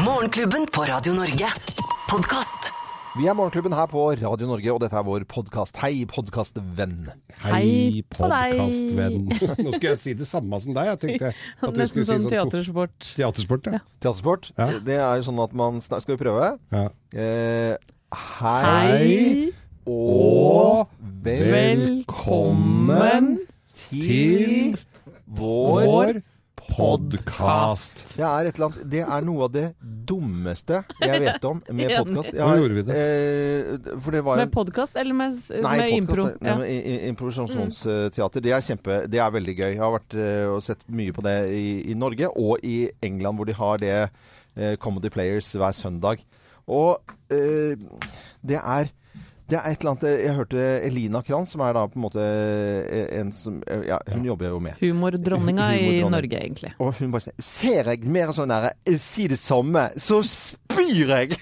Morgenklubben på Radio Norge. Podkast. Vi er Morgenklubben her på Radio Norge, og dette er vår podkast. Hei, podkastvenn. Hei på deg. podkastvenn. Nå skal jeg si det samme som deg. Jeg tenkte at vi Nesten skulle si sånn sånn teatersport. Teatersport, ja. Teatersport. Ja. Det er jo sånn at man Skal vi prøve? ja. Eh, hei, Hei og velkommen til vår Vår podkast. Det er, et eller annet, det er noe av det dummeste jeg vet om med podkast. Hva gjorde vi Eh, for det var Med podkast eller med, Nei, med impro? i- improvisasjonsteater. Det er kjempe, det er veldig gøy. Jeg har vært eh, og sett mye på det i, i Norge og i England, hvor de har det eh, Comedy Players hver søndag. Og eh, det er det er et eller annet Jeg hørte Elina Kranz, som er da på en måte eh, en som Ja, hun jobber jo med. Humordronninga i Norge, egentlig. Og hun bare sier Ser jeg mer sånn der eh, Si det samme, så spyr jeg!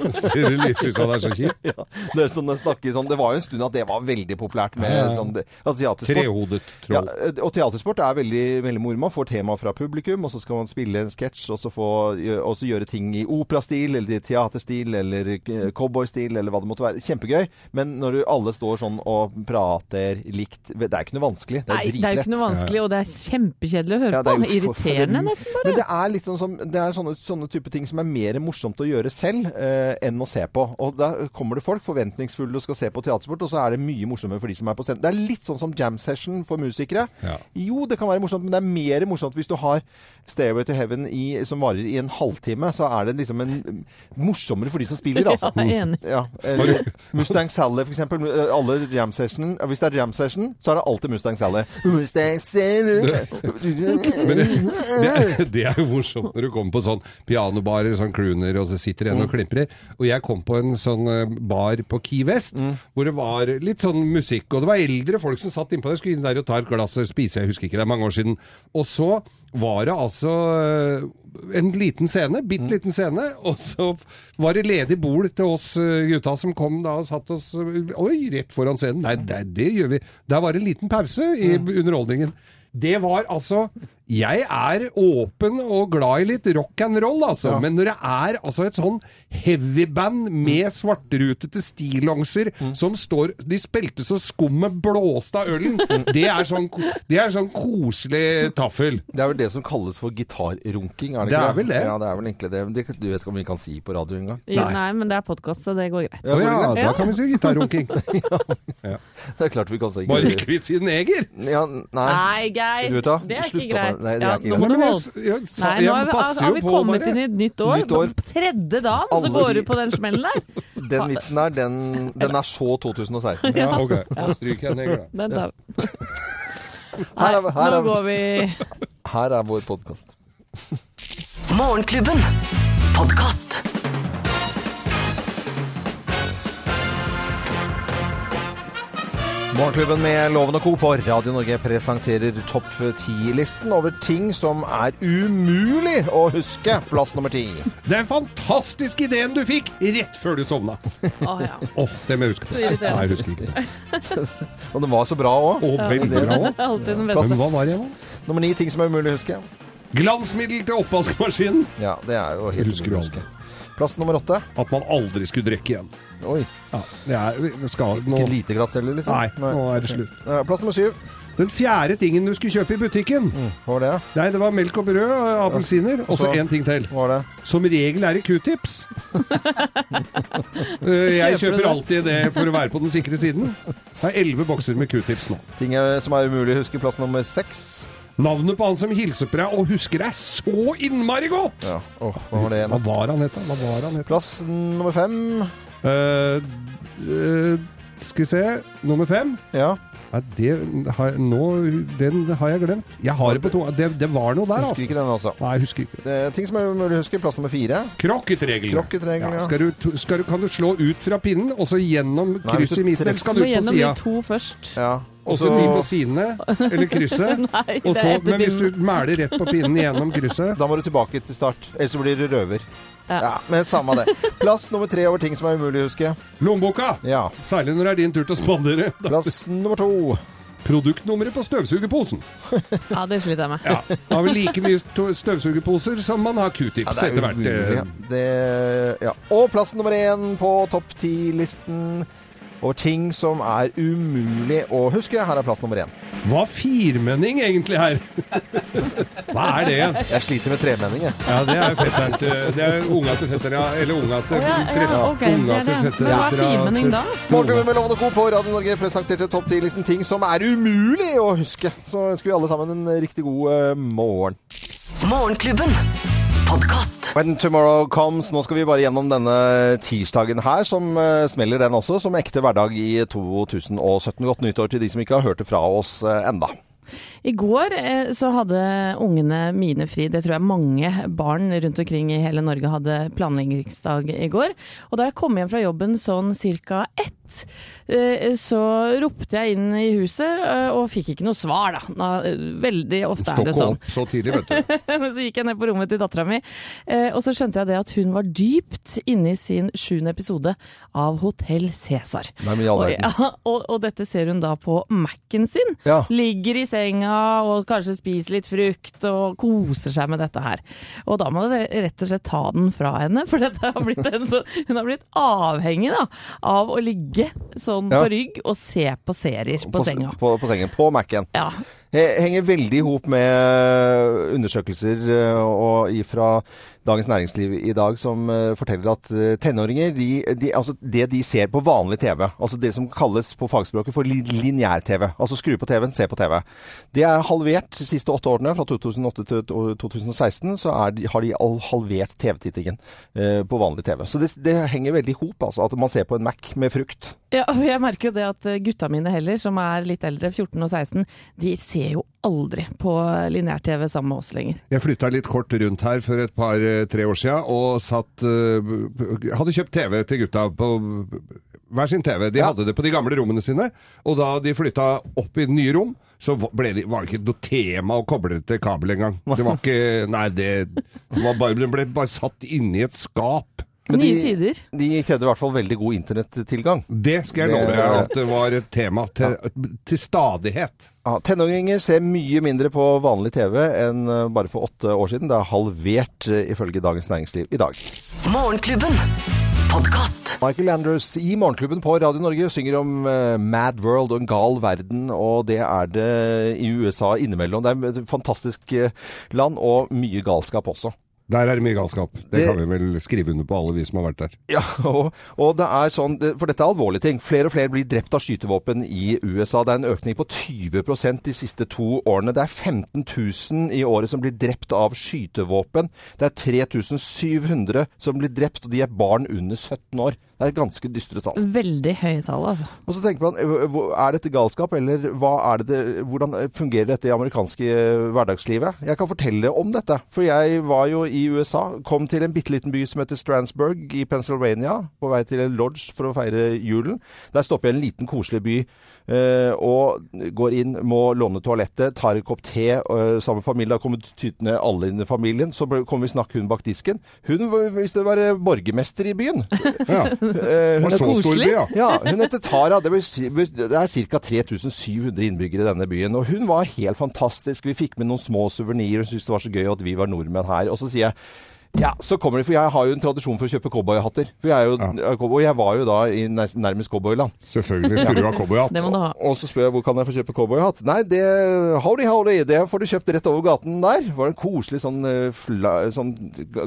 Litt ut det er så kjip. ja, det, er sånn, snakker, sånn, det var jo en stund at det var veldig populært med Ja, ja. sånn teatersport. Trehodet Ja, troll. og teatersport er veldig, veldig moro. Man får tema fra publikum, og så skal man spille en sketsj, og så og så gjøre ting i operastil, eller i teaterstil, eller eh, cowboystil, eller hva det måtte være. Kjempegøy. Men når du alle står sånn og prater likt Det er ikke noe vanskelig. Det er Nei, det er ikke noe vanskelig, og det er kjempekjedelig å høre Ja, det er på. Irriterende nesten bare. Men det er litt sånn som Det er sånne, sånne type ting som er mer morsomt å gjøre selv eh, enn å se på. Og da kommer det folk forventningsfulle og skal se på teatersport, og så er det mye morsommere for de som er på scenen. Det er litt sånn som jam session for musikere. Ja. Jo, det kan være morsomt, men det er mer morsomt hvis du har Stairway to Heaven i, som varer i en halvtime. Så er det liksom en morsommere for de som spiller, altså. Ja, jeg er enig. Ja, eller Mustang Sally, for eksempel. Alle jam session Hvis det er jam session, så er det alltid Mustang Sally. Mustang Sally Men det, det, er, det er jo morsomt når du kommer på sånn pianobarer, sånn crooner, og så sitter en og klimprer. Og jeg kom på en sånn eh, bar på Key West, hvor det var litt sånn musikk. Og det var eldre folk som satt innpå der, skulle inn der og ta et glass og spise. Jeg husker ikke, det er mange år siden. Og så var det altså eh, en liten scene, bitte liten scene, og så var det ledig bol til oss eh, gutta som kom da og satt oss Oi, rett foran scenen. Nei, det, det gjør vi. Der var det en liten pause i underholdningen. Det var altså Jeg er åpen og glad i litt rock and roll, altså. Men når det er altså et sånn heavyband med svartrutete stillongser som står De spilte så skummet blåste av ølen. Det er sånn, det er sånn koselig taffel. Det er vel det som kalles for gitarrunking, er det Det ikke er vel det. Ja, det er vel egentlig det. det. Du vet ikke om vi kan si på radio engang? Nei. nei, men det er podkast, så det går greit. Ja, ja, da kan vi si gitarrunking. Det er klart vi kan si Bare ikke vi sier neger. Ja, nei. Nei, Geir. Det er ikke greit. Nei, det er ikke greit. Nei, jeg, sa- Nei, nå har vi, har jo vi på, kommet inn i et nytt år. Nytt år. Tredje dagen, så Alle går de- du på den smellen der. Den vitsen der, den, den er så 2016. Ja, ok. Da stryker jeg neger, da. Den tar vi. Her er, nå går vi her er vår podkast. Morgenklubben. Podkast. Morgenklubben med Loven og Co. på Radio Norge presenterer topp ti-listen over ting som er umulig å huske. Plass nummer ti. Den fantastiske ideen du fikk rett før du sovna. Å ja. Åh, det må jeg huske. Nei, jeg husker ikke. det. Og den var så bra òg. Og veldig bra den Men hva var det igjen? Nummer ni ting som er umulig å huske. Glansmiddel til oppvaskmaskinen. Ja, det er jo helt umulig å huske. Plass nummer åtte. At man aldri skulle drikke igjen. Oi. Ja, det er, skal, nå, Ikke et lite glass heller, liksom? nei, nå er det slutt. Ja, Plass nummer syv. Den fjerde tingen du skulle kjøpe i butikken. Hva var det? Nei, det var melk og brød, og appelsiner, og så én ting til. Hva var det? Som regel er det q-tips. Eh, Jeg Kjøper alltid det for å være på den sikre siden. Det er elleve bokser med q-tips nå. Ting som er umulig å huske. Plass nummer seks. Navnet på han som hilser på deg og husker deg så innmari godt! Ja. Oh, hva var det Hva igjen? var han het, da? Hva var han het? Plass nummer fem. Eh, uh, skal vi se Nummer fem. Ja. Nei, det har, jeg- nå, den har jeg glemt. Jeg har det på tunga. Det, det var noe der, Husker altså. ikke den, altså. Nei, jeg husker ikke. Det er ting som er mulig å huske. Plass nummer fire. Krokketregelen. Krokketregelen, ja. Skal du, skal du, kan du slå ut fra pinnen, og så gjennom krysset i midten, eller skal du ut på gjennom de sida? to først. Ja. Og så de på sidene, eller krysset. Nei, Og det så, etter men hvis du mæler rett på pinnen gjennom krysset Da må du tilbake til start, ellers blir du røver. Ja. Ja, Men samme det. Plass nummer tre over ting som er umulig å huske. Lommeboka! Ja. Særlig når det er din tur til å spandere. Plass nummer to. produktnummeret på støvsugerposen. Ja, det sliter jeg med. Ja, har vi like mye støvsugerposer som man har q-tips Ja, er etter hvert. ja. Det, ja. Og plass nummer én på topp ti-listen over ting som er umulig å huske. Her er plass nummer én. Hva firmenning egentlig her? Hva er det? Jeg sliter med tremenning, jeg. Ja, det er fetteren til Det er unga til fetteren, ja. Eller unga til ja, ja, ok, det unga til fetteren. Hva er firmenning da? Morgenklubben med Lovende Co. på Radio Norge presenterte topp ti-listen ting som er umulig å huske. Så ønsker vi alle sammen en riktig god eh, morgen. Morgenklubben. Podkast. When tomorrow comes. Nå skal vi bare gjennom denne tirsdagen her, som uh, smeller den også, som ekte hverdag i 2017. Godt nyttår til de som ikke har hørt det fra oss uh, enda. I går eh, så hadde ungene mine fri. Det tror jeg mange barn rundt omkring i hele Norge hadde planleggingsdag i går. Og da jeg kom hjem fra jobben sånn cirka ett, eh, så ropte jeg inn i huset eh, og fikk ikke noe svar, da. Veldig ofte er det ikke sånn. opp så tidlig, vet du. Men så gikk jeg ned på rommet til dattera mi, eh, og så skjønte jeg det at hun var dypt inne i sin sjuende episode av Hotell Cæsar. Og, ja, og, og dette ser hun da på Mac-en sin. Ja. Ligger i senga og kanskje spiser litt frukt og koser seg med dette her. Og da må dere rett og slett ta den fra henne, for har en hun har blitt avhengig da, av å ligge sånn Ja. på rygg og se på serier på, senga. På, på sengen. På Mac-en. Ja. He- Henger veldig i hop med undersøkelser eh, og fra Dagens Næringsliv i dag som eh, forteller at eh, tenåringer, de, de, altså det de ser på vanlig TV, altså det som kalles på fagspråket for li- lineær-TV, altså skru på TV-en, se på TV, det er halvert de siste åtte årene. Fra 2008 til 2016 så de, har de halvert TV-tittingen eh, på vanlig TV. Så det, det henger veldig i hop, altså, at man ser på en Mac med frukt. Ja, og jeg merker jo det at eh, gutta mine heller, som er litt eldre, 14 og 16, de ser jo aldri på lineær-TV sammen med oss lenger. Jeg flytta litt kort rundt her for et par-tre år siden og satt eh, Hadde kjøpt TV til gutta på hver sin TV. De Ja. hadde det på de gamle rommene sine. Og da de flytta opp i det nye rom, så ble de, var det ikke noe tema å koble det til kabel engang. Det var ikke Nei, det, var bare, ble bare satt inni et skap. Men Nye de- tider. De krevde i hvert fall veldig god internettilgang. Det skal jeg Det- love deg at det var et tema til, til stadighet. Ja, Tenåringer ser mye mindre på vanlig TV enn eh, bare for åtte år siden. Det er halvert eh, ifølge Dagens Næringsliv i dag. Morgenklubben. Podcast. Michael Andrews i Morgenklubben på Radio Norge synger om uh, Mad World og en gal verden, og det er det i USA innimellom. Det er et fantastisk land og mye galskap også. Der er det mye galskap. Det, Det- kan vi vel skrive under på, alle vi som har vært der. Ja, og, og det er sånn, for dette er alvorlige ting. Flere og flere blir drept av skytevåpen i USA. Det er en økning på 20% de siste to årene. Det er 15 000 i året som blir drept av skytevåpen. Det er 3700 som blir drept, og de er barn under 17 år. Det er ganske dystre tall. Veldig høye tall, altså. Og så tenker man, eh, er dette galskap, eller hva er det, det hvordan fungerer dette i amerikanske eh, hverdagslivet? Jeg kan fortelle om dette, for jeg var jo i USA, kom til en bitte liten by som heter Strandsburg i Pennsylvania, på vei til en lodge for å feire julen. Der stopper jeg en liten koselig by, eh, og går inn, må låne toalettet, tar en kopp te, eh, sammen med familien, da kommer tytene alle inn i familien, så kommer vi snakk hun bak disken. Hun visste å være borgermester i byen. Ja. Eh, hun så stor by, ja. ja, hun heter Tara. Det er ca. 3700 innbyggere i denne byen. Og hun var helt fantastisk. Vi fikk med noen små suvenirer. Hun syntes det var så gøy at vi var nordmenn her. Og så sier jeg ja, så kommer det, for jeg har jo en tradisjon for å kjøpe cowboyhatter. For jeg Og jeg var jo da i nærmest cowboyland. Selvfølgelig skulle du ha cowboyhatt. Det må du ha. Og så spør jeg hvor kan jeg få kjøpe cowboyhatt. Nei, det howdy, howdy, det får du kjøpt rett over gaten der. Det var en koselig sånn, eh, fla, sånn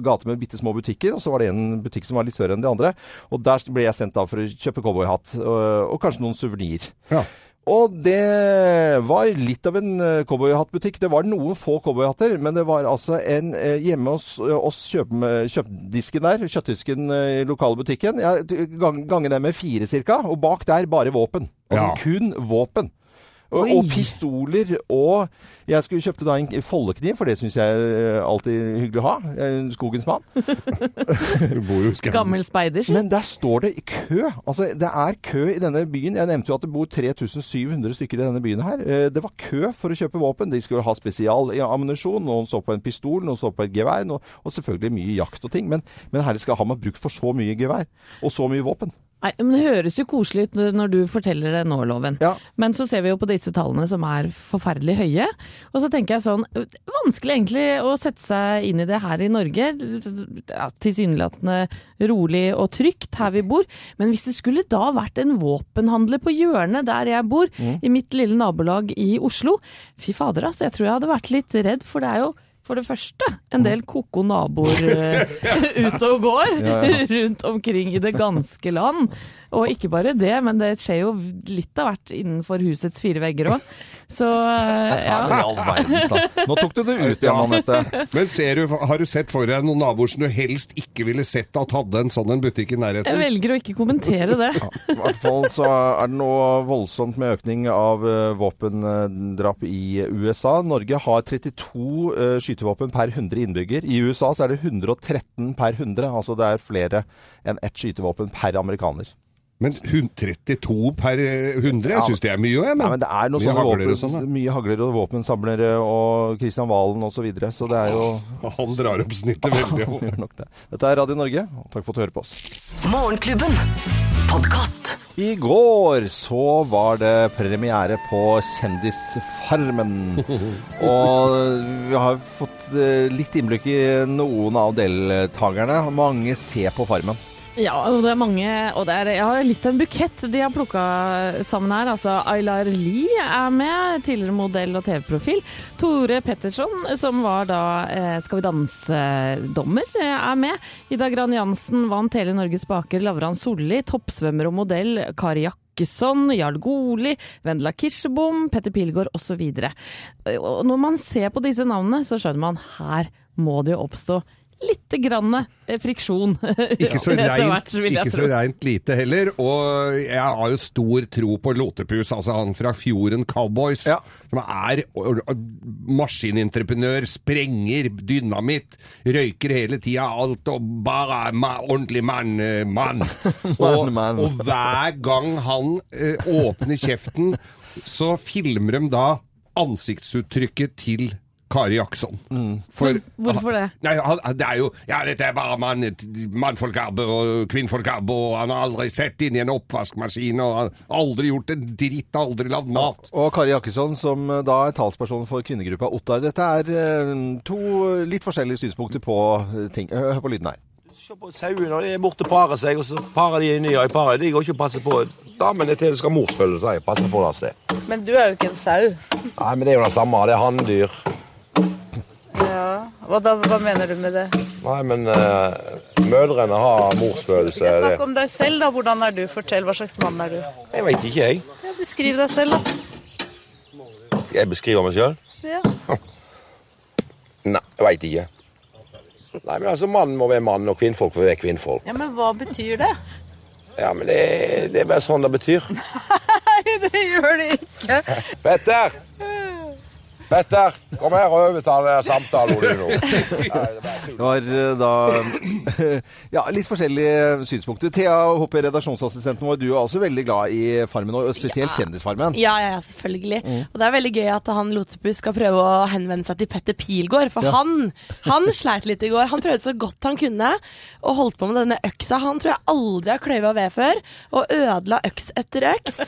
gate med bitte små butikker. Og så var det en butikk som var litt større enn de andre. Og der ble jeg sendt da for å kjøpe cowboyhatt. Og, og kanskje noen suvenir. Ja. Og det var litt av en eh, cowboyhattbutikk. Det var noen få cowboyhatter, men det var altså en eh, hjemme hos oss kjøp, kjøpdisken der, kjøttdisken i i lokalbutikken. Jeg gang, gange det med fire cirka, og bak der bare våpen. Altså Ja. kun våpen. Og, og pistoler og Jeg skulle kjøpte da en foldekniv, for det syns jeg er alltid hyggelig å ha. Jeg er en skogens mann. Du bor jo i. Gammel speider. Men der står det kø. Altså, det er kø i denne byen. Jeg nevnte jo at det bor 3700 stykker i denne byen her. Eh, Det var kø for å kjøpe våpen. De skulle ha spesialammunisjon. Noen så på en pistol, noen så på et gevær. Og selvfølgelig mye jakt og ting. Men, men her skal har man brukt for så mye gevær og så mye våpen. Nei, men Det høres jo koselig ut når du forteller det nå, Loven. Ja. Men så ser vi jo på disse tallene som er forferdelig høye. Og så tenker jeg sånn Vanskelig egentlig å sette seg inn i det her i Norge. Ja, Tilsynelatende rolig og trygt her vi bor. Men hvis det skulle da vært en våpenhandler på hjørnet der jeg bor, i mitt lille nabolag i Oslo Fy fader, altså. Jeg tror jeg hadde vært litt redd, for det er jo for det første en del koko naboer eh, ute og går rundt omkring i det ganske land. Og ikke bare det, men det skjer jo litt av hvert innenfor husets fire vegger òg. Så eh, Ja. Nå tok du det ut igjen, Anette. Men ser du, har du sett for deg noen naboer som du helst ikke ville sett at hadde en sånn en butikk i nærheten? Jeg velger å ikke kommentere det. I hvert fall så er det noe voldsomt med økning av eh, våpendrap i USA. Norge har 32 eh, skytevåpen per 100 innbygger. I USA så er det 113 per 100. Altså det er flere enn ett skytevåpen per amerikaner. Men hun- 32 per 100? Ja, Jeg syns det er mye òg, jeg. ja, men det er noe Mye sånne hagler våpen, og sånn, mye hagler og våpensamlere og Kristian Valen osv. Så, videre. så det er jo Han drar opp snittet veldig. Han gjør nok det. Dette er Radio Norge. og Takk for at du hører på oss. Morgenklubben. Podcast. I går så var det premiere på Kjendisfarmen. Og vi har fått eh, litt innblikk i noen av deltakerne. Mange ser på Farmen. Ja, og det er mange Og det er ja, litt av en bukett de har plukka sammen her. Altså Aylar Lie er med, tidligere modell og TV-profil. Tore Petterson, som var da eh, Skal vi danse-dommer, er med. Ida Gran Jansen vant hele Norges baker. Lavran Solli, toppsvømmer og modell. Kari Jakkesson, Jarl Goli, Vendela Kirsebom, Petter Pilgaard osv. Når man ser på disse navnene, så skjønner man her må det jo oppstå litt grann eh, friksjon. Ikke så jeg ikke så reint lite heller. Og jeg har jo stor tro på Lotepus, altså han fra Fjorden Cowboys. Ja. Som er maskinintreprenør, sprenger, dynamitt, røyker hele tida alt og bare er ma ordentlig mann. man. mann. og, og hver gang han eh, åpner kjeften, så filmer de da ansiktsuttrykket til Kari Jackson. For, Hvorfor det? Nei, han, det er jo Ja, dette er bare mann, mannfolkarbeid og kvinnfolkarbeid, og han har aldri sett inn i en oppvaskmaskin, og han har aldri gjort en dritt, aldri lagd mat. Og Kari Jakkesson, som eh, da er talsperson for kvinnegruppa Ottar. Dette er eh, to litt forskjellige synspunkter på eh, ting. Hør på lyden her. Se på sauene, de er borte og parer seg, og så parer de nye i paret. De går ikke og passer på damene til det skal morsfølge seg. Passer på det sted. Men du er jo ikke en sau. Nei, men det er jo det samme. Det er hanndyr. Ja. Hva, da, hva mener du med det? Nei, men uh, mødrene har morsfølelse. Snakk om deg selv, da. Hvordan er du? Fortell. Hva slags mann er du? Jeg veit ikke, jeg. Ja, beskriv deg selv, da. Jeg beskriver meg sjøl? Ja. Nei, jeg veit ikke. Nei, men altså, Mann må være mann, og kvinnfolk får være kvinnfolk. ja, Men hva betyr det? Ja, men det, det er bare sånn det betyr. Nei, det gjør det ikke. Petter! Petter, kom her og overta samtalen din nå. Det var eh, da ja, litt forskjellige synspunkter. Thea Hoppe, redaksjonsassistenten vår, du er også veldig glad i Farmen, og spesielt Kjendisfarmen. Ja, ja, ja, selvfølgelig. Og det er veldig gøy at han Lotepus skal prøve å henvende seg til Petter Pilgaard. For han, han sleit litt i går. Han prøvde så godt han kunne, og holdt på med denne øksa. Han tror jeg aldri har kløyva ved før, og ødela øks etter øks.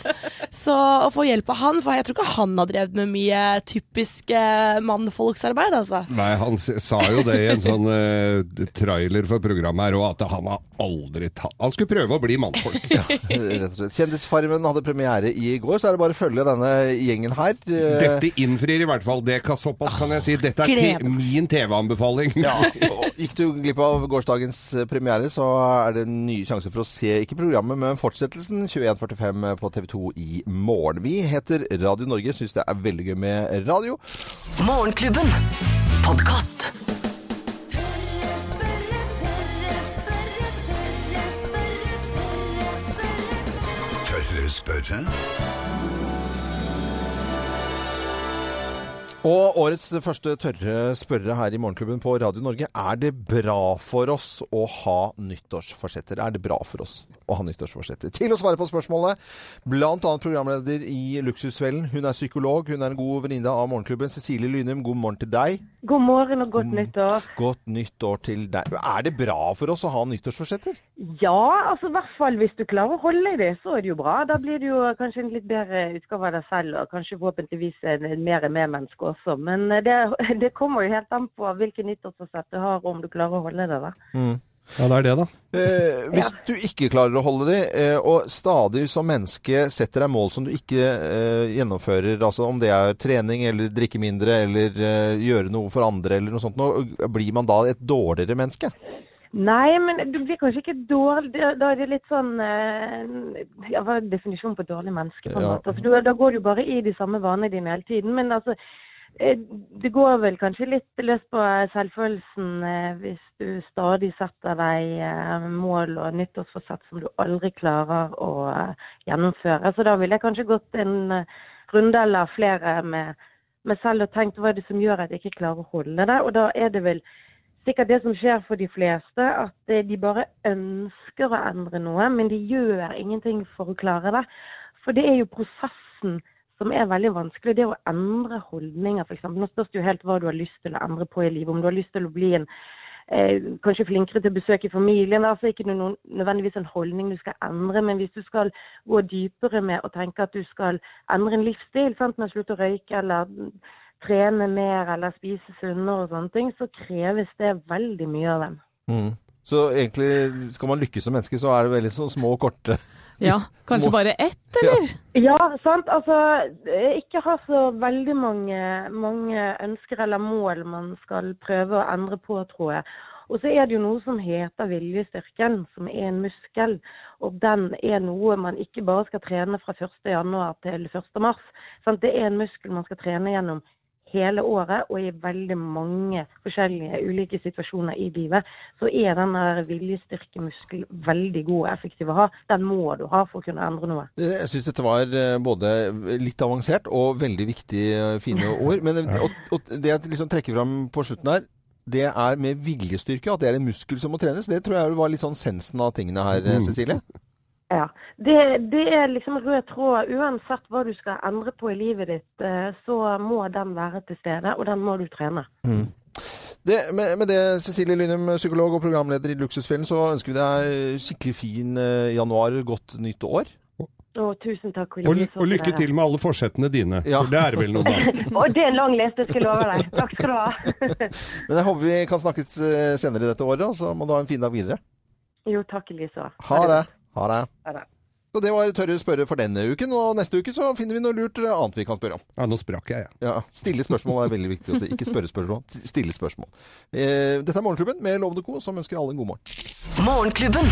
Så å få hjelp av han, for jeg tror ikke han har drevet med mye typisk eh, mannfolksarbeid, altså. Nei, han sa jo det i en sånn eh, trailer for programmet her og at han har aldri tatt Han skulle prøve å bli mannfolk. Rett og slett. Kjendisfarmen hadde premiere i går, så er det bare å følge denne gjengen her. Dette innfrir i hvert fall. Det såpass kan jeg si. Dette er te min TV-anbefaling. Ja, Gikk du glipp av gårsdagens eh, premiere, så er det en ny sjanse for å se ikke programmet, men fortsettelsen 21.45 på TV 2 i morgen. Vi heter Radio Norge, syns det er veldig gøy med radio. Morgenklubben. Podkast. Tørre spørre. Og årets første tørre spørre her i Morgenklubben på Radio Norge. Er det bra for oss å ha nyttårsforsetter? Er det bra for oss å ha nyttårsforsetter? Til å svare på spørsmålet, annet programleder i Luksusfellen. Hun er psykolog, hun er en god venninne av Morgenklubben. Cecilie Lynum, god morgen til deg. God morgen og godt nyttår. Godt nyttår til deg. Er det bra for oss å ha nyttårsforsetter? Ja, altså i hvert fall hvis du klarer å holde i det, så er det jo bra. Da blir det jo kanskje en litt bedre utgave av deg selv, og kanskje forhåpentligvis en, en mer medmenneske også. Men eh, det, det kommer jo helt an på hvilken nyttårsforsett du har, og om du klarer å holde det. da. Ja, det er det, da. Eh, hvis du ikke klarer å holde det, eh, og stadig som menneske setter deg mål som du ikke eh, gjennomfører, altså om det er trening eller drikke mindre eller eh, gjøre noe for andre eller noe sånt, nå, blir man da et dårligere menneske? Nei, men du blir kanskje ikke dårlig Da er det litt sånn eh, ja, Hva er definisjonen på dårlig menneske? på en Ja. måte? Altså, du, da går du bare i de samme vanene dine hele tiden. Men altså, eh, det går vel kanskje litt løs på selvfølelsen eh, hvis du stadig setter deg eh, mål og nyttårsforsett som du aldri klarer å eh, gjennomføre. Så da ville jeg kanskje gått en eh, runde eller flere med meg selv og tenkt hva er det som gjør at jeg ikke klarer å holde det. Og da er det vel sikkert det som skjer for de fleste, at eh, de bare ønsker å endre noe, men de gjør ingenting for å klare det. For det er jo prosessen som er veldig vanskelig. Det å endre holdninger, f.eks. Nå spørs det jo helt hva du har lyst til å endre på i livet. Om du har lyst til å bli en eh, kanskje flinkere til å besøke familien. Det er altså ikke noen, nødvendigvis en holdning du skal endre, men hvis du skal gå dypere med å tenke at du skal endre en livsstil, sant, med å slutte å røyke eller trene mer eller spise sunnere og sånne ting, så kreves det veldig mye av dem. Mm. Så egentlig, skal man lykkes som menneske, så er det veldig så små og korte Ja, kanskje bare ett, eller? Ja, sant. Altså, ikke ha så veldig mange, mange ønsker eller mål man skal prøve å endre på, tror jeg. Og så er det jo noe som heter viljestyrken, som er en muskel. Og den er noe man ikke bare skal trene fra 1. januar til 1. mars. Sant? Det er en muskel man skal trene gjennom hele året, og i veldig mange forskjellige ulike situasjoner i livet, så er den der viljestyrkemuskel veldig god og effektiv å ha. Den må du ha for å kunne endre noe. Jeg syns dette var eh, både litt avansert og veldig viktige, eh, fine ord. Men det- og, og det jeg liksom trekker fram på slutten her, det er med viljestyrke, at det er en muskel som må trenes. Det tror jeg var litt sånn sensen av tingene her, eh, Cecilie. Ja. Det, det er liksom rød tråd. Uansett hva du skal endre på i livet ditt, eh, så må den være til stede, og den må du trene. Det, med, med det, Cecilie Lynum, psykolog og programleder i Luksusfellen, så ønsker vi deg skikkelig fin eh, januar, godt nytt år. Og tusen takk. Og, og lykke til med alle forsettene dine. Ja. For det er vel noe, da. Og det er en lang liste, skal jeg love deg. Takk skal du ha. Men jeg håper vi kan snakkes eh, senere dette året, og så må du ha en fin dag videre. Jo, takk Elise. Ha det. Ha det. Så det var Tørre spørre for denne uken, og neste uke så finner vi noe lurt eh, annet vi kan spørre om. Ja, nå sprakk jeg, jeg. Ja, Stille spørsmål er veldig viktig å si. Ikke spørre spørsmål, stille spørsmål. Eh, dette er Morgenklubben med Lovende Co, som ønsker alle en god morgen. Morgenklubben.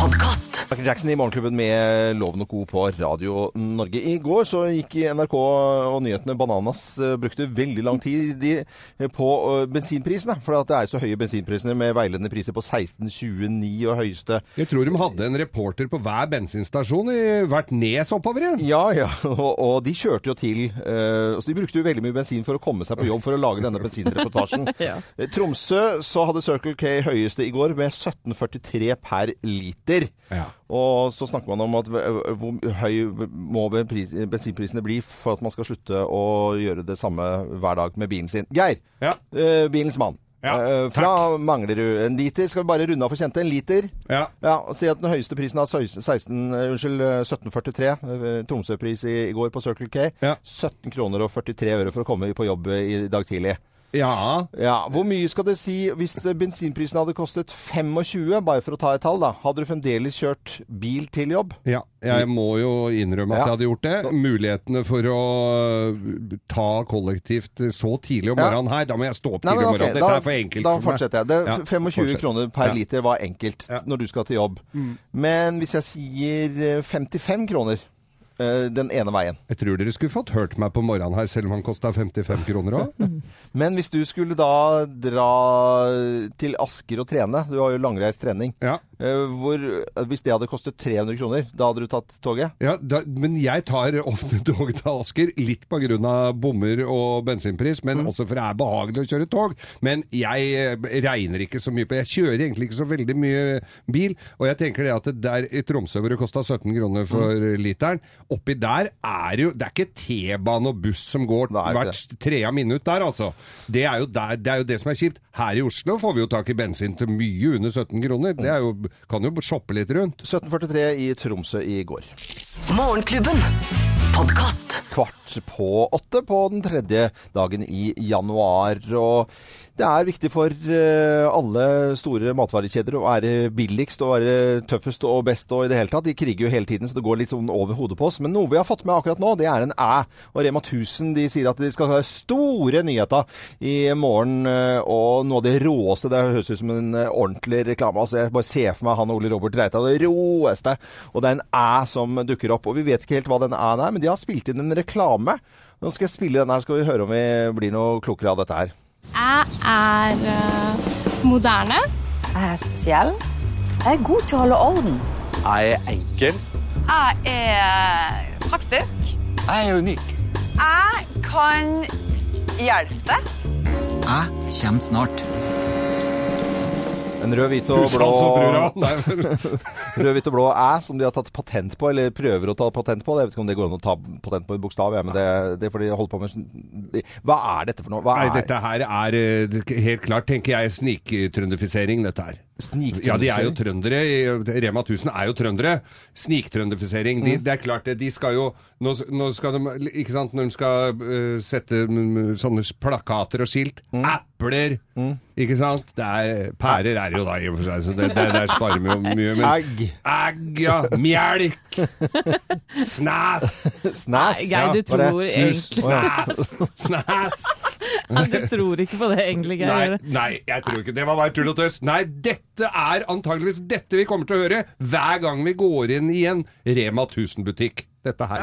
Podkast. Michael Jackson i Morgenklubben med Loven og Co. på Radio Norge. I går så gikk NRK og nyhetene bananas. eh, Brukte veldig lang tid eh, på bensinprisene. For at det er så høye bensinprisene med veiledende priser på 16,29 og høyeste Jeg tror de hadde en reporter på hver bensinstasjon i hvert nes oppover igjen. Ja, ja. Og, og de kjørte jo til uh, Så de brukte jo veldig mye bensin for å komme seg på jobb for å lage denne bensinreportasjen. Ja. Eh, Tromsø så hadde Circle K høyeste i går med 17,43 per liter. Ja. Og så snakker man om at hvor høy må bensinprisene bli for at man skal slutte å gjøre det samme hver dag med bilen sin. Geir, Ja. uh, bilens mann. Ja, uh, fra Manglerud. En liter. Skal vi bare runde av for kjente? En liter. Ja. Ja, og Si at den høyeste prisen er 16, eh, unnskyld, eh, 1743. eh, Tromsø-pris i, i går på Circle K. Ja. 17 kroner og 43 øre for å komme på jobb i dag tidlig. Ja. Ja, Hvor mye skal det si hvis eh, bensinprisen hadde kostet 25, bare for å ta et tall, da? Hadde du fremdeles kjørt bil til jobb? Ja, jeg må jo innrømme at Ja. jeg hadde gjort det. Mulighetene for å øh, ta kollektivt så tidlig om morgenen her, da må jeg stå opp Nei, tidlig om ok, morgenen. Dette er for enkelt da for meg. fortsetter jeg. Det, Ja, 25 fortsett. kroner per liter var enkelt når du skal til jobb. Men hvis jeg sier eh, 55 kroner eh, den ene veien Jeg tror dere skulle fått hørt meg på morgenen her, selv om han kosta 55 kroner òg. Men hvis du skulle da dra til Asker og trene, du har jo langreist trening, Ja. eh, hvor, hvis det hadde kostet 300 kroner, da hadde du tatt toget? Ja, da, men jeg tar ofte tog til Asker, litt av bommer og bensinpris, men også for det er behagelig å kjøre tog. Men jeg eh, regner ikke så mye på Jeg kjører egentlig ikke så veldig mye bil, og jeg tenker det at det der i Tromsø hvor det kosta 17 kroner for literen, oppi der er jo Det er ikke T-bane og buss som går er hvert tredje minutt der, altså. Det er, jo der, det er jo det som er kjipt. Her i Oslo får vi jo tak i bensin til mye under 17 kroner. Det er jo kan jo shoppe litt rundt. 1743 i Tromsø i går. Morgenklubben. Podcast. Kvart på åtte på den tredje dagen i januar. Og det er viktig for eh, alle store matvarekjeder å være billigst og være tøffest og best og i det hele tatt. De kriger jo hele tiden, så det går litt sånn over hodet på oss. Men noe vi har fått med akkurat nå, det er en æ. Og Rema 1000 de sier at de skal ha store nyheter i morgen. eh, Og noe av det råeste Det høres ut som en eh, ordentlig reklame. Altså, jeg bare ser for meg han Ole Robert Reita, det råeste. Og det er en æ som dukker opp. Og vi vet ikke helt hva den æ-en er, men de har spilt inn en reklame. Nå skal jeg spille den her, skal vi høre om vi blir noe klokere av dette her. Jeg er eh, moderne. Jeg er spesiell. Jeg er god til å holde orden. Jeg er enkel. Jeg er praktisk. Jeg er unik. Jeg kan hjelpe deg. Jeg kommer snart. En rød, hvit og blå Rød, hvit og blå æ, som de har tatt patent på, eller prøver å ta patent på. Jeg vet ikke om det går an å ta patent på en bokstav, ja, men det, det fordi de holder på med. de- Hva er dette for noe? Nei, er dette her er eh, helt klart, tenker jeg, sniktrøndifisering, dette her. Ja, de er jo trøndere. Rema 1000 er jo trøndere. Sniktrønderfisering. De, det er klart det. De skal jo Nå, nå skal de Ikke sant, når de skal uh, sette mm, sånne plakater og skilt. Epler! Ikke sant? Det er, pærer er jo da, i og for seg, så det, det, der sparer vi jo mye. Men, Egg. Egg, ja. Melk. Snæs. Snæs. Geir, du tror Snus. egentlig Snæs. Snæs. Ja, Du tror ikke på det egentlig, Nei, Geir. nei, jeg tror ikke det var bare tull og tøys. Nei, dette er antageligvis dette vi kommer til å høre hver gang vi går inn i en Rema 1000-butikk. Dette her.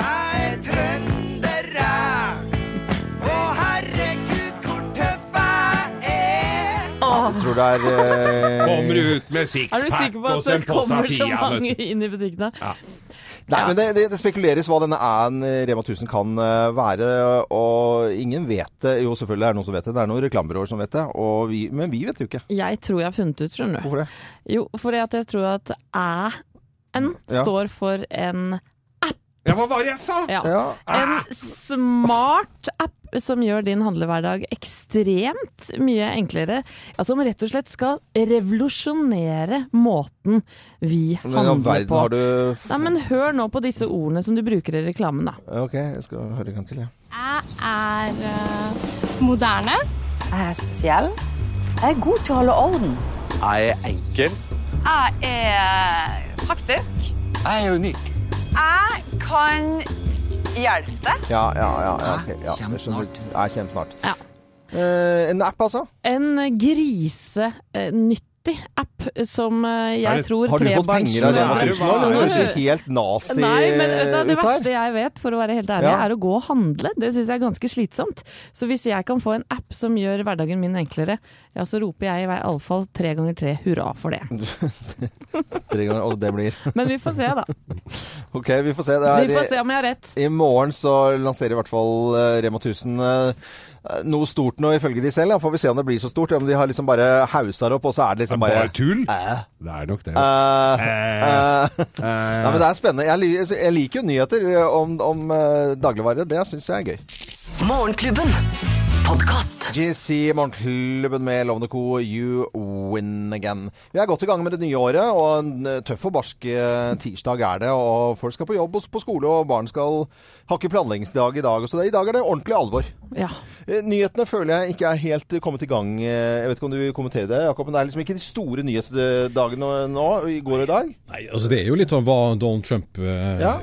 Jeg tror det er eh, Kommer ut med Er du sikker på og at det kommer så mange inn i butikkene? Nei, men det, det, det spekuleres hva denne æ-en i Rema 1000 kan eh, være, og ingen vet det. Jo, selvfølgelig er det noen som vet det. Det er noen reklamebyråer som vet det, og vi, men vi vet jo ikke. Jeg tror jeg har funnet ut, skjønner du. Hvorfor det? Jo, fordi at jeg tror at æ-en Ja. står for en Ja, hva var det jeg sa? ja. Ja. En smart app som gjør din handlehverdag ekstremt mye enklere. Ja, som rett og slett skal revolusjonere måten vi handler verden på. har du Nei, men hør nå på disse ordene som du bruker i reklamen, da. Ok, jeg skal høre en gang til, jeg. Jeg er uh, moderne. Jeg er spesiell. Jeg er god til å holde orden. Jeg er enkel. Jeg er praktisk. Jeg er unik. Jeg kan hjelpe deg. Ja, ja, ja. ja, Kjempesnart. ja kjempesnart. Ja. Eh, en app, altså? En grisenyttig app som eh, jeg tror Har du fått penger av Rema 1000 nå? Det høres jo helt nazi Nei, men det, det verste jeg vet, for å være helt ærlig, Ja. er å gå og handle. Det syns jeg er ganske slitsomt. Så hvis jeg kan få en app som gjør hverdagen min enklere, ja, så roper jeg i hvert fall tre ganger tre hurra for det. Tre ganger, og det blir Men vi får se, da. Ok, vi får se. Det Vi får se om jeg har rett. I morgen så lanserer i hvert fall eh, Rema 1000 eh, noe stort nå, ifølge de selv. Ja. Får vi se om det blir så stort. Om de har liksom bare hausa opp, og så er det liksom Bare bare tull? Eh, Det er nok det. Uh, uh, uh, Nei, men det er spennende. Jeg, lik- jeg liker jo nyheter om, om eh, dagligvare. Det syns jeg er gøy. Morgenklubben. Podkast. GC Morgenklubben med Lovende Co. You win again. Vi er godt i gang med det nye året, og en eh, tøff og barsk eh, tirsdag er det. Og folk skal på jobb og på skole, og barn skal hakke planleggingsdag i dag. Så det, I dag er det ordentlig alvor. Ja. Eh, Nyhetene føler jeg ikke er helt kommet i gang. Jeg vet ikke om du vil kommentere det, Jakob, men det er liksom ikke de store nyhetsdagene nå, i går og i dag. Nei, altså Det er jo litt om hva Donald Trump eh, Ja.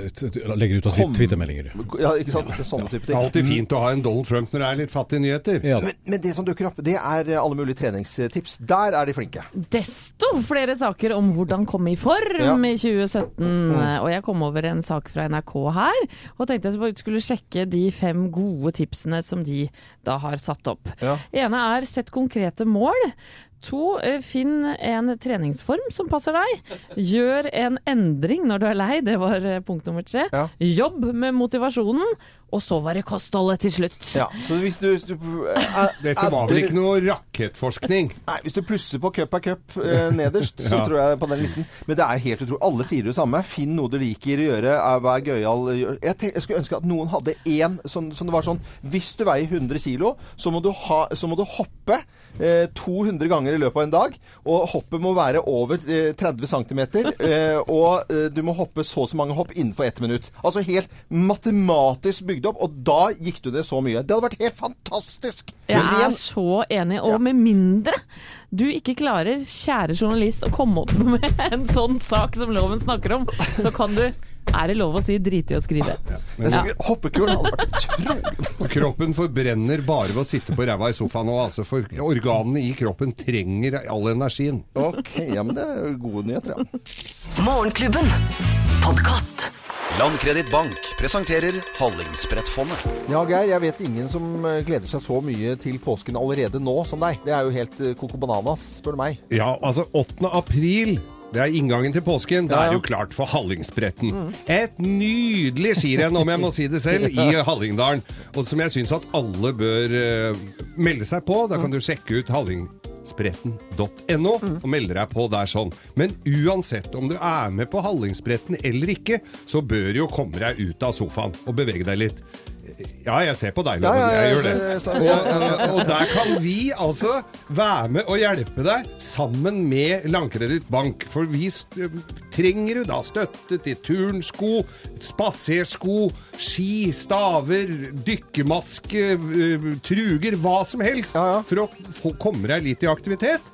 legger ut av Kom. Twitter-meldinger. Ja, ikke sant? Sånne type det er alltid fint å ha en Donald Trump når det er litt fattige nyheter. Ja, Men, men det som dukker opp, det er eh, alle mulige treningstips. Der er de flinke. Desto flere saker om hvordan komme i form Ja. i 2017. Og jeg kom over en sak fra NRK her, og tenkte jeg skulle sjekke de fem gode tipsene som de da har satt opp. Ja. ene er sett konkrete mål. To, eh, finn en treningsform som passer deg. Gjør en endring når du er lei, det var eh, punkt nummer tre. Ja. Jobb med motivasjonen. Og så var det kostholdet til slutt. Ja, så hvis du, du eh, Dette var vel ikke noe rakettforskning? Nei, hvis du plusser på cup er cup eh, nederst, så Ja. tror jeg på den listen. Men det er helt utrolig. Alle sier det samme. Finn noe du liker å gjøre. Vær gøyal. Jeg, jeg skulle ønske at noen hadde én sånn, som det var sånn Hvis du veier 100 kilo, så må du, så må du hoppe 200 ganger i løpet av en dag. Og hoppet må være over eh, 30 cm. Eh, og eh, du må hoppe så og så mange hopp innenfor ett minutt. Altså helt matematisk bygd opp. Og da gikk du det så mye. Det hadde vært helt fantastisk! Jeg er så enig. Og med mindre du ikke klarer, kjære journalist, å komme opp med en sånn sak som loven snakker om, så kan du er det lov å si drite i å skrive? Men- Ja. Hoppekulen hadde vært utrolig Kroppen forbrenner bare ved å sitte på ræva i sofaen nå, altså. For organene i kroppen trenger all energien. Ok, ja, men det er gode nyheter, ja. Morgenklubben. Podcast. Landkreditt Bank presenterer Hallingsbrettfondet. Ja, Geir, jeg vet ingen som eh, gleder seg så mye til påsken allerede nå som deg. Det er jo helt eh, coco bananas, spør du meg. Ja, altså 8. april. Det er inngangen til påsken. Ja. er jo klart for Hallingsbretten. Et nydelig skirenn, om jeg må si det selv, i Hallingdalen. Og som jeg syns at alle bør eh, melde seg på. Da kan du sjekke ut hallingsbretten.no og melde deg på der sånn. Men uansett om du er med på Hallingsbretten eller ikke, så bør du jo komme deg ut av sofaen og bevege deg litt. Ja, jeg ser på deg, Loven. ja, ja, jeg gjør det. Og, ja, og, og der kan vi altså være med og hjelpe deg sammen med Landkreditt Bank. For vi trenger jo da støtte til turnsko, spasersko, ski, staver, dykkermaske, øh, truger, hva som helst. For å få komme deg litt i aktivitet.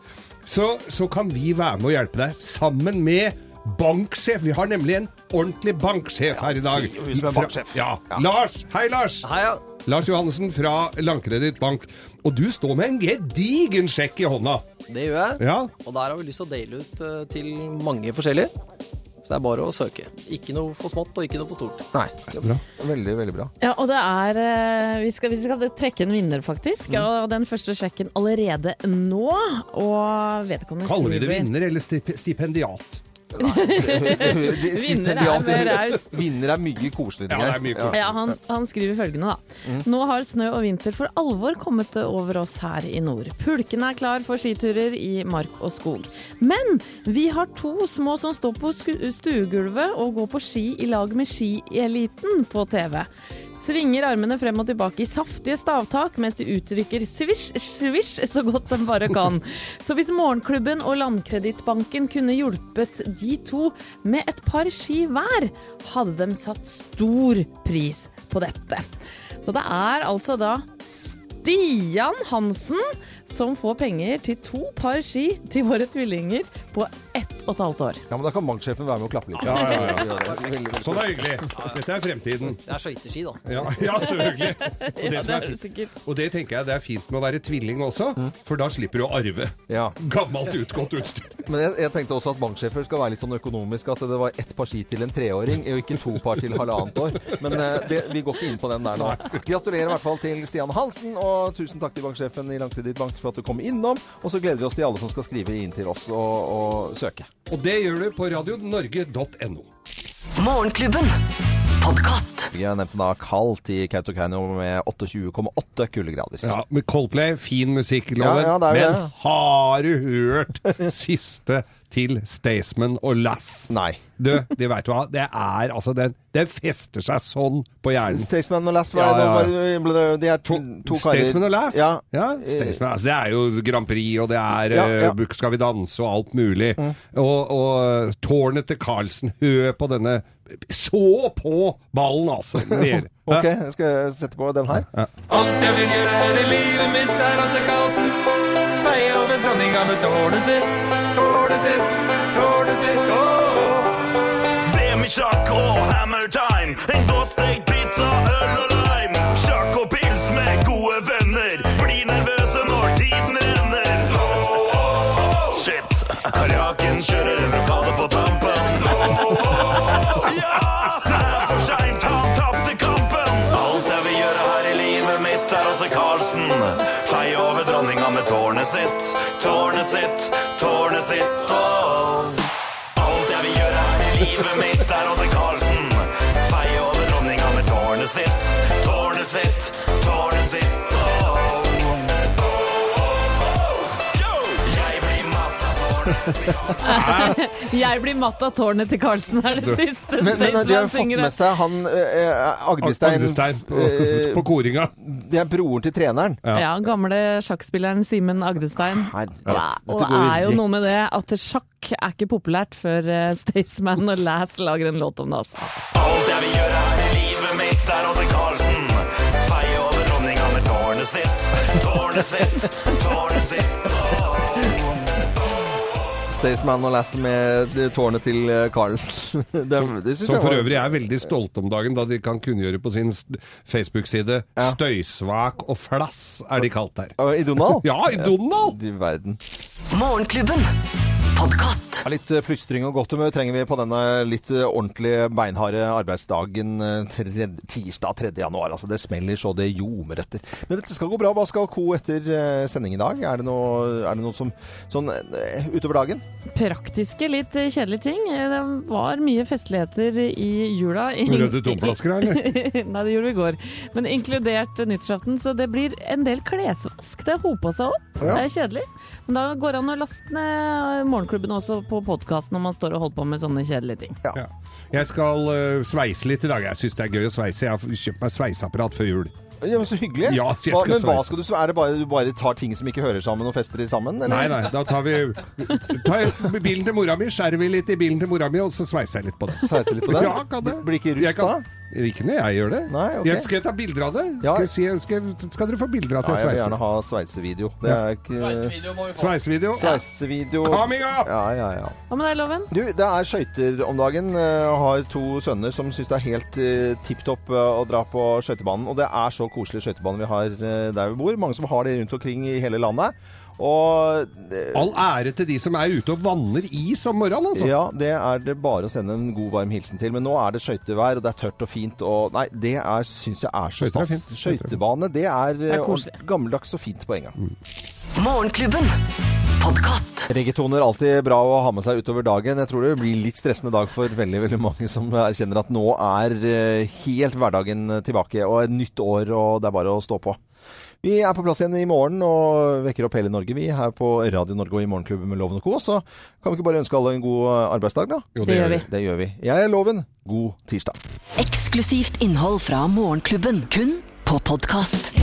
Så, så kan vi være med og hjelpe deg sammen med banksjef. Vi har nemlig en ordentlig banksjef her i dag. Fra- ja. Ja. Lars! Hei, Lars! Lars Johansen fra Landkreditt Bank. Og du står med en gedigen sjekk i hånda. Det gjør jeg. Ja. Og der har vi lyst til å dele ut eh, til mange forskjellige. Så det er bare å søke. Ikke noe for smått og ikke noe for stort. Nei. Veldig, veldig bra. Ja, og det er eh, Vi skal, vi skal trekke en vinner, faktisk. Mm. Og den første sjekken allerede nå. Og vedkommende Kaller vi det vinner eller stipendiat? Vinner er mer raust. Vinner er mye koseligere. Ja, det er mye koseligere. Ja, han, han skriver følgende, da. Mm. Nå har snø og vinter for alvor kommet over oss her i nord. Pulken er klar for skiturer i mark og skog. Men vi har to små som står på stuegulvet og går på ski i lag med skieliten på TV. Svinger armene frem og tilbake i saftige stavtak mens de uttrykker svisj, svisj så godt de bare kan. Så hvis Morgenklubben og Landkredittbanken kunne hjulpet de to med et par ski hver, hadde de satt stor pris på dette. Så det er altså da Stian Hansen som får penger til to par ski til våre tvillinger på ett og et halvt år. Ja, men da kan banksjefen være med og klappe litt. Ja, ja, ja. ja. Veldig, veldig Sånn er hyggelig. Dette er fremtiden. Det er skøyteski, da. Ja, ja selvfølgelig. Og det, Ja, som det er fint, og det tenker jeg det er fint med å være tvilling også, for da slipper du å arve Ja. gammelt utgått utstyr. Men jeg, jeg tenkte også at banksjefer skal være litt sånn økonomisk, at det var ett par ski til en treåring, og ikke to par til halvannet år. Men eh, det, vi går ikke inn på den der nå. Gratulerer i hvert fall til Stian Hansen, og tusen takk til banksjefen i Landkredittbank for at du kom innom. Og så gleder vi oss til alle som skal skrive inn til oss og, og søke. Og det gjør du på radionorge.no. Morgenklubben. Podkast. Vi har nevnt da kaldt i Kautokeino med 28,8 kuldegrader. Ja, med Coldplay, fin musikk, Loven. Ja, ja, Men det. har du hørt siste til Staysman og Lass? Nei. Du, det veit du hva, det er altså Den, den fester seg sånn på hjernen. Staysman og Lass, hva Ja, er det? ja. Bare- bare- De er to, to karer Staysman og Lass? Ja. Staysman, altså, det er jo Grand Prix, og det er Ja, ja. eh, Skal vi danse og alt mulig. Og, og tårnet til Carlsen, hør på denne Så på ballen, altså! Ok, jeg skal sette på den her. Alt jeg vil gjøre her i livet mitt er Hasse Karlsen. Feie over dronninga med tårnet sitt, tårnet sitt, tårnet sitt. Åh. VM i sjakk og hammer time. En gåstekt stekt pizza, øl og lime. Sjakk og pils med gode venner. Blir nervøse når tiden renner. Oh, shit. Karjaken kjører en rokade på tampen. Oh, ja! Det er tårnet sitt, tårnet sitt, tårnet sitt. Og alt jeg vil gjøre her i livet mitt, er Åse Karlsen. Feie over dronninga med tårnet sitt, tårnet sitt, tårnet sitt. Jeg blir matt av tårnet til Karlsen, er det siste Men, men de har jo fått med seg han eh, Agdestein. Agdestein på- eh, på koringa. Det er broren til treneren. Ja, gamle sjakkspilleren Simen Agdestein. Ja, og Dette det går er jo rett- noe med det at sjakk er ikke populært før uh, Staysman og Lass lager en låt om det. Altså. Alt jeg vil gjøre her i livet mitt er Åse Karlsen. Feie over dronninga med tårnet sitt. Tårnet sitt, tårnet sitt. Staysman og Lass med tårnet til eh, Carlsen. Det Som for øvrig er veldig stolte om dagen, da de kan kunngjøre på sin Facebook-side 'Støysvak og flass' er de kalt der. I Donald? Ja, i Donald! Du verden. Morgenklubben. Podkast. Ja, litt eh, plystring og godt humør trenger vi på denne litt ordentlige, ordentlig beinharde arbeidsdagen eh, tred, tirsdag 3. januar. Altså, det smeller så det ljomer etter. Men dette skal gå bra. Hva skal Co etter eh, sending i dag? Er det noe, er det noe som sånn eh, utover dagen? Praktiske, litt eh, kjedelige ting. Eh, Det var mye festligheter i jula. Røde tomflasker, eller? Nei, det gjorde vi i går. Men inkludert nyttårsaften, så det blir en del klesvask. Det har hopa seg opp. Ja. Det er kjedelig. Men da går det an å laste ned Morgenklubben også på podkast når man står og holder på med sånne kjedelige ting. Ja. Jeg skal uh, sveise litt i dag. Jeg syns det er gøy å sveise. Jeg har kjøpt meg sveiseapparat før jul. Ja, men Så hyggelig. Ja, så hva, men hva skal du Er det bare du bare tar ting som ikke hører sammen og fester de sammen? Eller? Nei, nei, da tar vi tar jeg bilen til mora mi, skjærer vi litt i bilen til mora mi, og så sveiser jeg litt på det. Sveiser litt på det? Ja, kan det. Blir ikke rust da? Ikke når jeg gjør det. Nei, okay. jeg, skal jeg ta bilder av det? Ja. Skal, jeg si, skal, skal dere få bilder av at Ja, jeg jeg vil gjerne ha sveisevideo. Det er ikke Sveisevideo? Sveisevideo. Coming up! Ja, ja, ja. Hva med deg, Loven? Du, det er skøyter om dagen. Jeg har to sønner som syns det er helt uh, tipp topp å dra på skøytebanen. Og det er så koselig skøytebane vi har eh, der vi bor. Mange som har det rundt omkring i hele landet. Og eh, All ære til de som er ute og vanner is om morgenen, altså. ja, det er det bare å sende en god, varm hilsen til. Men nå er det skøytevær, og det er tørt og fint. Og nei, det er, syns jeg er så stas. Skøytebane, det er, Det er eh, gammeldags og fint på en gang. Morgenklubben. Podkast. Reggaetoner alltid bra å ha med seg utover dagen. Jeg tror det blir litt stressende dag for veldig veldig mange som erkjenner at nå er eh, helt hverdagen tilbake, og et nytt år, og det er bare å stå på. Vi er på plass igjen i morgen og vekker opp hele Norge, vi, her på Radio Norge og i Morgenklubben med Loven og Co. Så kan vi ikke bare ønske alle en god eh, arbeidsdag, da? Jo, det Det gjør vi. Det gjør vi. Jeg er Loven. God tirsdag. Eksklusivt innhold fra Morgenklubben. Kun på podkast.